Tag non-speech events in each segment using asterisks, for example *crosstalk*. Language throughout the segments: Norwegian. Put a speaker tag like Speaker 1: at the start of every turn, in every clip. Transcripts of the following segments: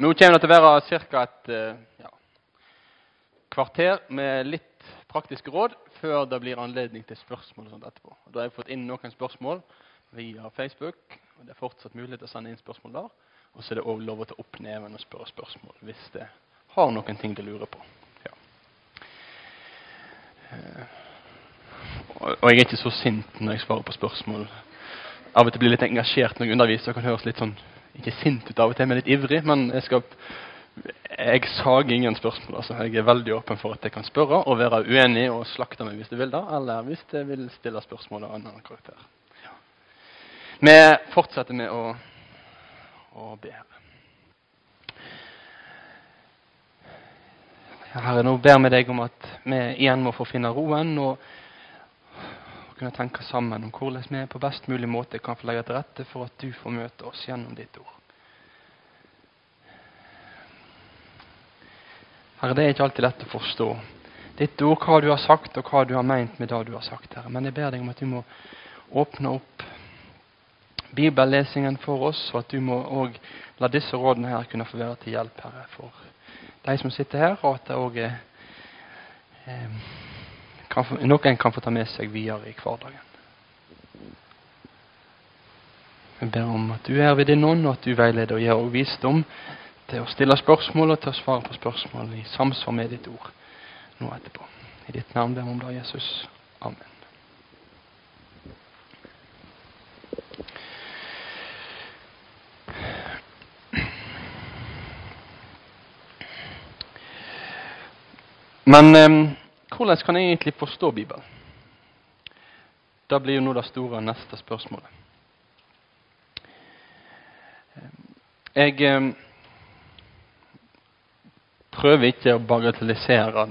Speaker 1: Nå kommer det til å være ca. et eh, ja, kvarter med litt praktiske råd før det blir anledning til spørsmål. og sånt etterpå. Da har jeg fått inn noen spørsmål via Facebook. og Det er fortsatt mulig til å sende inn spørsmål der. Og så er det òg lov å ta opp neven og spørre spørsmål hvis det har noen ting du lurer på. Ja. Eh, og, jeg er ikke så sint når jeg svarer på spørsmål. Av og til blir jeg litt engasjert når jeg underviser. og kan høres litt sånn ikke sint ut av og til, men litt ivrig. Men jeg, skal, jeg sager ingen spørsmål. altså Jeg er veldig åpen for at jeg kan spørre og være uenig og slakte meg hvis du vil da, eller hvis jeg vil stille spørsmål av annen karakter. Ja. Vi fortsetter med å, å be. Herre, nå ber vi deg om at vi igjen må få finne roen og kunne tenke sammen om hvordan vi på best mulig måte kan få legge til rette for at du får møte oss gjennom ditt ord. Herre, det er ikke alltid lett å forstå ditt ord, hva du har sagt, og hva du har meint med det du har sagt. Herre. Men jeg ber deg om at du må åpne opp bibellesingen for oss, og at du må òg la disse rådene her kunne få være til hjelp, Herre, for de som sitter her, og at det òg er eh, kan, noen kan få ta med seg videre i hverdagen. Vi ber om at du er ved din ånd, og at du veileder og gir oss visdom til å stille spørsmål og til å svare på spørsmål i samsvar med ditt ord nå etterpå. I ditt navn ber vi om det, Jesus. Amen. Men eh, hvordan kan jeg egentlig forstå Bibelen? Da blir jo nå det store neste spørsmålet. Jeg eh, prøver ikke å bagatellisere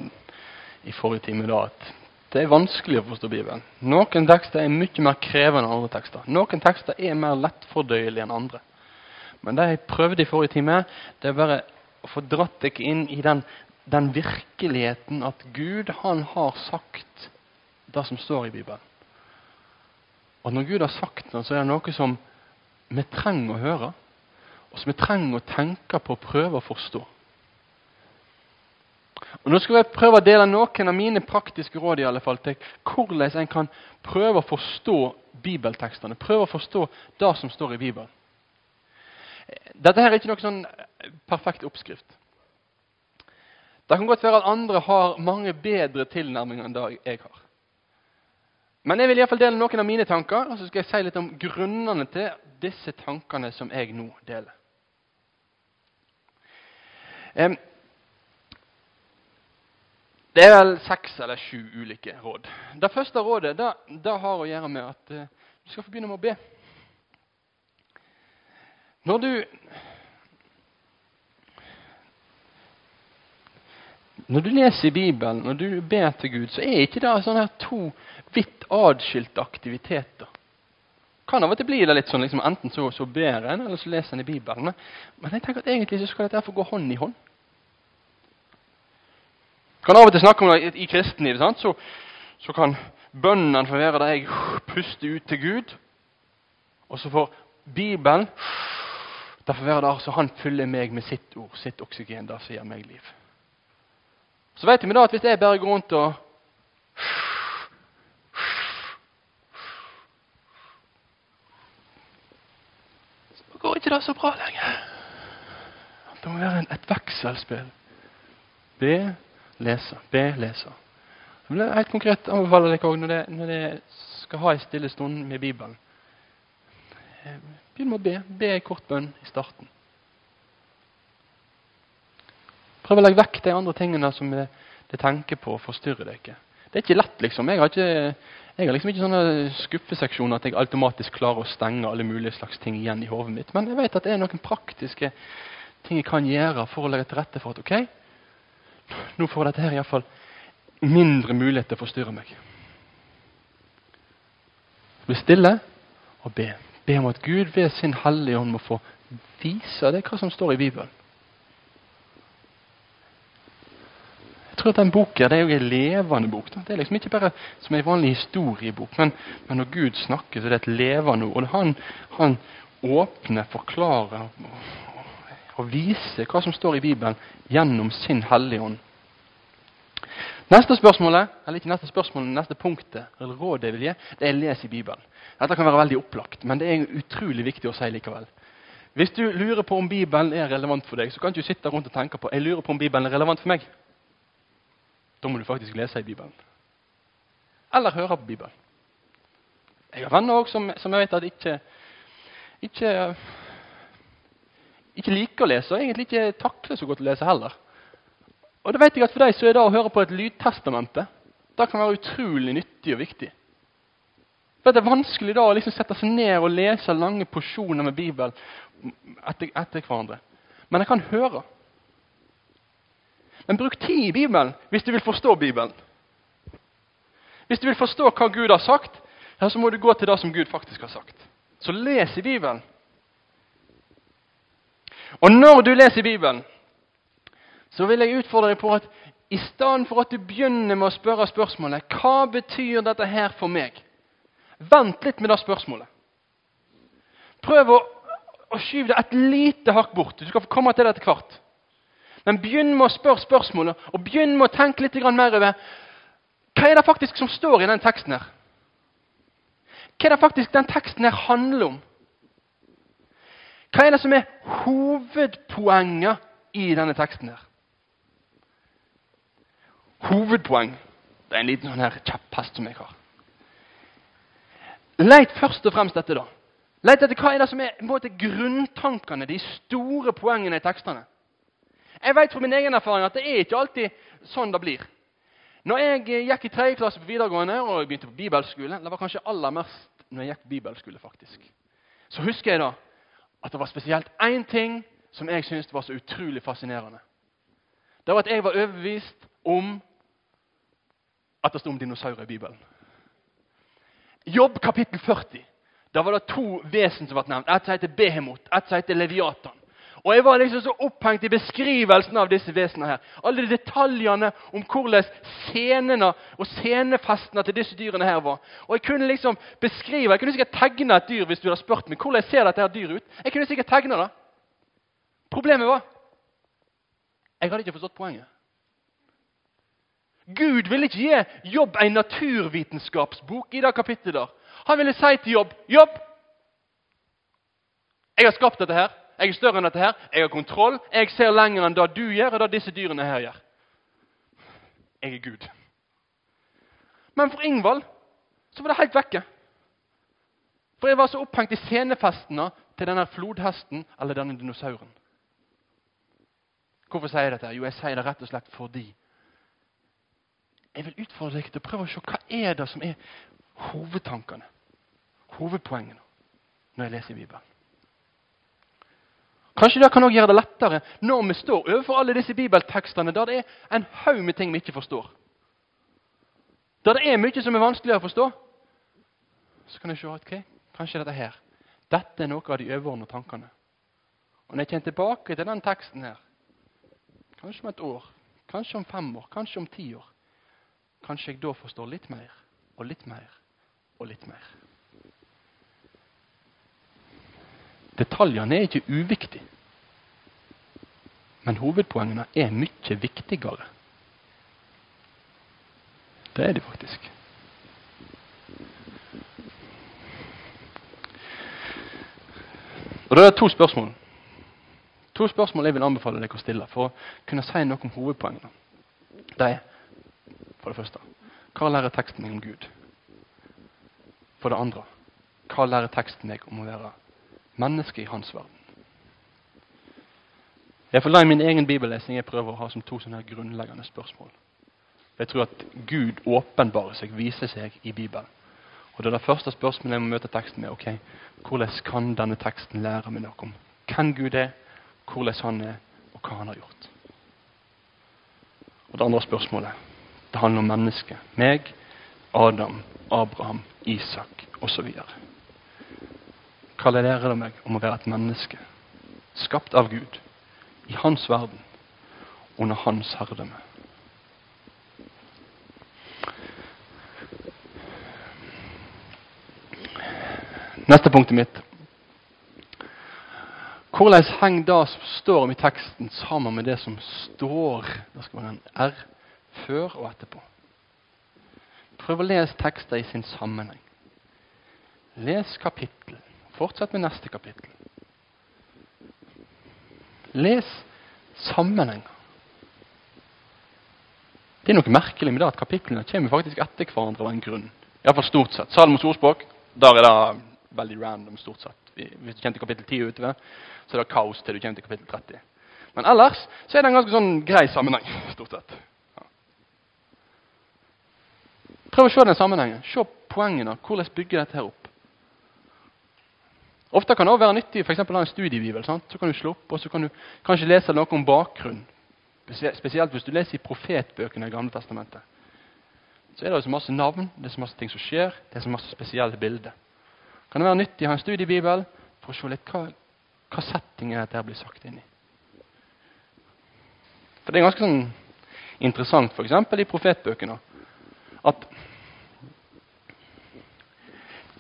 Speaker 1: i forrige time da at det er vanskelig å forstå Bibelen. Noen tekster er mye mer krevende enn andre tekster. Noen tekster er mer lettfordøyelige enn andre. Men det jeg prøvde i forrige time, det er bare å få dratt dere inn i den den virkeligheten at Gud han har sagt det som står i Bibelen. Og når Gud har sagt det, så er det noe som vi trenger å høre, og som vi trenger å tenke på og prøve å forstå. Og Nå skal jeg prøve å dele noen av mine praktiske råd i alle fall, til hvordan en kan prøve å forstå bibeltekstene. Prøve å forstå det som står i Bibelen. Dette her er ikke noe sånn perfekt oppskrift. Det kan godt være at andre har mange bedre tilnærminger enn det jeg har. Men jeg vil i fall dele noen av mine tanker, og så skal jeg si litt om grunnene til disse tankene som jeg nå deler. Det er vel seks eller sju ulike råd. Det første rådet det, det har å gjøre med at uh, du skal få begynne med å be. Når du Når du leser Bibelen, når du ber til Gud, så er ikke det sånne her to vidt adskilte aktiviteter. Kan av og til bli det litt sånn, liksom, Enten så, så ber en, eller så leser en i Bibelen. Men jeg tenker at egentlig så skal dette få gå hånd i hånd. Kan av og til snakke om det i kristenlivet. sant? Så, så kan bønnen få være der jeg puster ut til Gud. Og så får Bibelen derfor være der så han fyller meg med sitt ord, sitt oksygen, det som gir meg liv. Så vet vi da at hvis jeg bare går rundt og Så går ikke det så bra lenger. Det må være et vekselspill. Be, lese. Be, lese. Jeg vil helt konkret anbefale dere òg når, dere skal ha en stille stund med Bibelen. Eh, begynn med å be. Be en kort bønn i starten. Prøv å legge vekk de andre tingene som det, tenker på, forstyrrer dere. Det er ikke lett, liksom. Jeg har, ikke, jeg har liksom ikke sånne skuffeseksjoner at jeg automatisk klarer å stenge alle mulige slags ting igjen i hodet mitt. Men jeg vet at det er noen praktiske ting jeg kan gjøre for å legge til rette for at ok, nå får dette her iallfall mindre mulighet til å forstyrre meg. Bli stille og be. Be om at Gud ved sin Hellige Ånd må få vise deg hva som står i Bibelen. Tror at den boken det er jo en levende bok. Det er liksom ikke bare som en vanlig historiebok, men, men når Gud snakker, så er det et levende ord. Han, han åpner, forklarer og, viser hva som står i Bibelen gjennom sin Hellige Ånd. Neste spørsmålet, eller ikke neste spørsmål, neste punktet, eller rådet jeg vil gi, det er les i Bibelen. Dette kan være veldig opplagt, men det er utrolig viktig å si likevel. Hvis du lurer på om Bibelen er relevant for deg, så kan du sitte rundt og tenke på jeg lurer på om Bibelen er relevant for meg. Da må du faktisk lese i Bibelen. Eller høre på Bibelen. Jeg har venner også som, som jeg vet at ikke, ikke, ikke liker å lese, og egentlig ikke takler så godt å lese heller. Og det vet jeg at For deg så er det å høre på et lydtestamente det kan være utrolig nyttig og viktig. For Det er vanskelig da å liksom sette seg ned og lese lange porsjoner med Bibelen etter, etter hverandre. Men jeg kan høre. Men bruk tid i Bibelen hvis du vil forstå Bibelen. Hvis du vil forstå hva Gud har sagt, så må du gå til det som Gud faktisk har sagt. Så les i Bibelen. Og når du leser Bibelen, så vil jeg utfordre deg på at i stedet for at du begynner med å spørre spørsmålet hva betyr dette her for meg, vent litt med det spørsmålet. Prøv å, å skyve det et lite hakk bort. Du skal få komme til det etter hvert. Men begynn med å spørre spørsmålet, og begynn med å tenke litt mer over hva er det faktisk som står i den teksten. her? Hva er det faktisk den teksten her handler om? Hva er det som er hovedpoenget i denne teksten? her? Hovedpoeng Det er en liten sånn her kjepphest som jeg har. Leit først og fremst etter da. Leit etter hva er det som er måte, grunntankene, de store poengene i tekstene. Jeg vet fra min egen erfaring at det er ikke alltid sånn det blir. Når jeg gikk i tredje klasse på videregående og begynte på bibelskole Det var kanskje aller mest når jeg gikk på bibelskole, faktisk. Så husker jeg da at det var spesielt én ting som jeg syntes var så utrolig fascinerende. Det var at jeg var overbevist om at det sto om dinosaurer i Bibelen. Jobb kapittel 40. Da var det to vesen som ble nevnt. Et som heter Behemot, et som heter Leviatan. Og Jeg var liksom så opphengt i beskrivelsen av disse vesenene. her. Alle detaljene om hvordan scenene og scenefestene til disse dyrene her var. Og Jeg kunne liksom beskrive, jeg kunne sikkert tegne et dyr hvis du hadde spurt meg hvordan ser dette her dyret ut. Jeg kunne sikkert tegne det. Problemet var jeg hadde ikke forstått poenget. Gud ville ikke gi Jobb en naturvitenskapsbok i det kapittelet. Han ville si til Jobb Jobb, jeg har skapt dette her. Jeg er større enn dette her. Jeg har kontroll. Jeg ser lenger enn det du gjør, og det disse dyrene her gjør. Jeg er Gud. Men for Ingvald så var det helt vekke. For jeg var så opphengt i scenefestene til denne flodhesten eller denne dinosauren. Hvorfor sier jeg dette? Jo, jeg sier det rett og slett fordi jeg vil utfordre deg til å prøve å se hva er det som er hovedtankene, hovedpoengene, når jeg leser Bibelen. Kanskje det kan også gjøre det lettere når vi står overfor alle disse bibeltekstene der det er en haug med ting vi ikke forstår. Der det er mye som er vanskeligere å forstå. Så kan jeg se at okay, kanskje dette her dette er noe av de overordnede tankene. Og når jeg kommer tilbake til den teksten her, kanskje om et år, kanskje om fem år, kanskje om ti år, kanskje jeg da forstår litt mer og litt mer og litt mer. Detaljene er ikke uviktige. Men hovedpoengene er mye viktigere. Det er de faktisk. Og Da er det to spørsmål To spørsmål jeg vil anbefale dere å stille for å kunne si noe om hovedpoengene. Det er for det første hva lærer teksten meg om Gud? For det andre hva lærer teksten meg om å være menneske i hans verden. Jeg får la min egen bibellesning jeg prøver å ha som to sånne grunnleggende spørsmål. Jeg tror at Gud åpenbarer seg, viser seg i Bibelen. Og det er det første spørsmålet jeg må møte teksten med. ok, Hvordan kan denne teksten lære meg noe om hvem Gud er, hvordan han er, og hva han har gjort? Og Det andre spørsmålet det handler om mennesket. Meg, Adam, Abraham, Isak osv. Hva lærer det meg om å være et menneske, skapt av Gud, i hans verden, under hans herredømme? Neste punktet mitt. Hvordan henger det som står om i teksten, sammen med det som står Det skal være en R før og etterpå. Prøv å lese tekster i sin sammenheng. Les kapittel. Fortsett med neste kapittel. Les sammenhenger. Det er noe merkelig med det at kapitlene kommer faktisk etter hverandre av en grunn. Iallfall stort sett. Salmos ordspråk der er det veldig random. stort sett. Hvis du kommer til kapittel 10 utover, så er det kaos til du kommer til kapittel 30. Men ellers så er det en ganske sånn grei sammenheng. *laughs* stort sett. Ja. Prøv å se den sammenhengen. Se poengene. Hvordan bygger dette her opp? Ofte kan det også være nyttig eksempel, å ha en studiebibel. Sant? Så kan du slå opp og så kan du kanskje lese noe om bakgrunn. Spesielt hvis du leser i profetbøkene i Gamle Testamentet. Så er det så masse navn, det er så masse ting som skjer, det er så masse spesielle bilder. Kan det være nyttig å ha en studiebibel for å se litt hva, hva settingen dette blir sagt inn i. For det er ganske sånn interessant, f.eks. i profetbøkene, at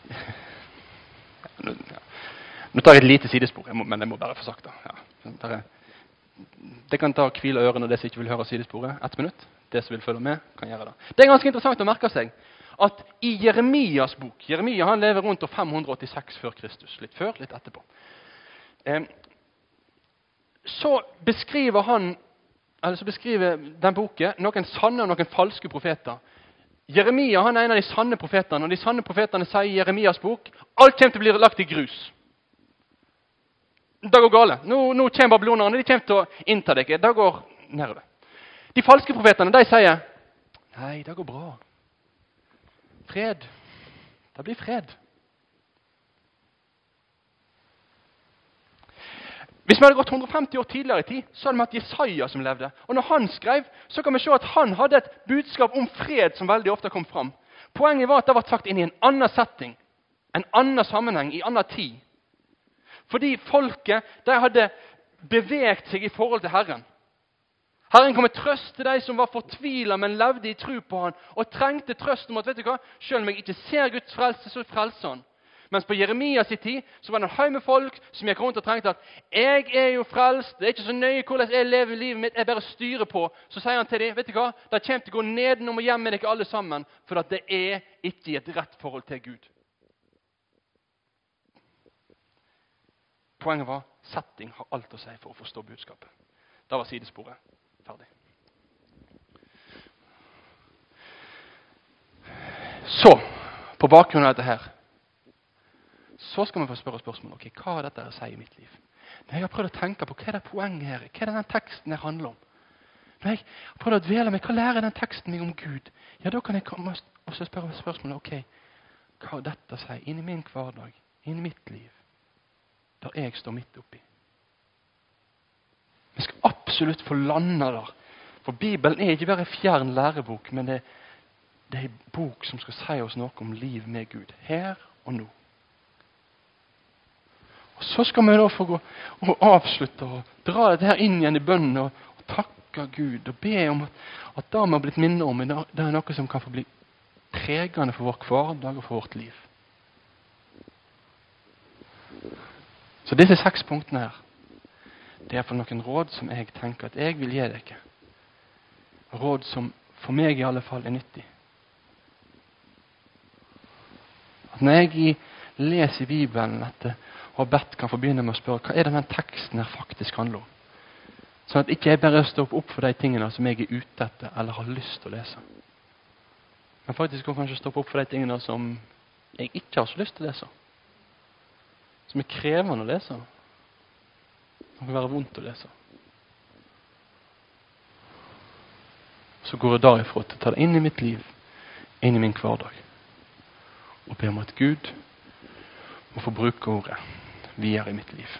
Speaker 1: *laughs* Nå tar jeg et lite sidespor, men jeg må bare få sagt det. Ja. Det kan ta hvile ørene det som ikke vil høre sidesporet. Ett minutt. Det som vil følge med, kan gjøre det. Det er ganske interessant å merke seg at i Jeremias bok Jeremia han lever rundt 586 før Kristus. Litt før, litt etterpå. Så beskriver han eller så beskriver den boken noen sanne og noen falske profeter. Jeremia han er en av de sanne profetene, og de sanne profetene sier i Jeremias bok alt kommer til å bli lagt i grus. Det går galt. Nå, nå kommer babylonerne. De kommer til å innta dere. Det går nedover. De falske profetene de sier nei, det går bra. Fred. Det blir fred. Hvis vi hadde gått 150 år tidligere i tid, så hadde vi hatt Jesaja som levde. Og når han skrev, så kan vi se at han hadde et budskap om fred som veldig ofte kom fram. Poenget var at det ble sagt inn i en annen setting, en annen sammenheng, i en annen tid. Fordi folket de hadde beveget seg i forhold til Herren. Herren kom med trøst til de som var fortvila, men levde i tro på han, og trengte trøst om at vet du hva, selv om jeg ikke ser Guds frelse, så frelser han. Mens på Jeremias tid så var det en haug med folk som gikk rundt og trengte at 'Jeg er jo frelst. Det er ikke så nøye hvordan jeg lever livet mitt. Jeg bare styrer på.' Så sier han til dem, 'Vet du hva? Det kommer til å gå nedenom og hjem med dere alle sammen.' For at det er ikke i et rett forhold til Gud. Poenget var setting har alt å si for å forstå budskapet. Da var sidesporet ferdig. Så, på bakgrunn av dette her, så skal vi få spørre spørsmål. ok, Hva har dette å si i mitt liv? Når jeg har prøvd å tenke på hva er det poenget her Hva er det den teksten her handler om? Når jeg har prøvd å dvele meg, Hva lærer den teksten meg om Gud? Ja, Da kan jeg komme og spørre spørsmålet ok, hva har dette å si inn i min hverdag, inn i mitt liv? Der jeg står midt oppi. Vi skal absolutt få landa der. For Bibelen er ikke bare en fjern lærebok, men det, det er en bok som skal si oss noe om liv med Gud. Her og nå. Og Så skal vi da få gå og avslutte og dra dette her inn igjen i bønnen og, og takke Gud og be om at, det vi har blitt minnet om, det er noe som kan få bli pregende for vår hverdag og for vårt liv. Så disse seks punktene her, det er for noen råd som jeg tenker at jeg vil gi dere. Råd som for meg i alle fall er nyttig. At Når jeg leser i Bibelen dette og har bedt, kan få begynne med å spørre hva er det den teksten her faktisk handler om. Sånn at ikke jeg bare stopper opp for de tingene som jeg er ute etter eller har lyst til å lese. Men faktisk kan kanskje stoppe opp for de tingene som jeg ikke har så lyst til å lese som er krevende å lese. Som kan være vondt å lese. Så går jeg derifra til å ta det inn i mitt liv, inn i min hverdag. Og ber om at Gud må få bruke ordet videre i mitt liv.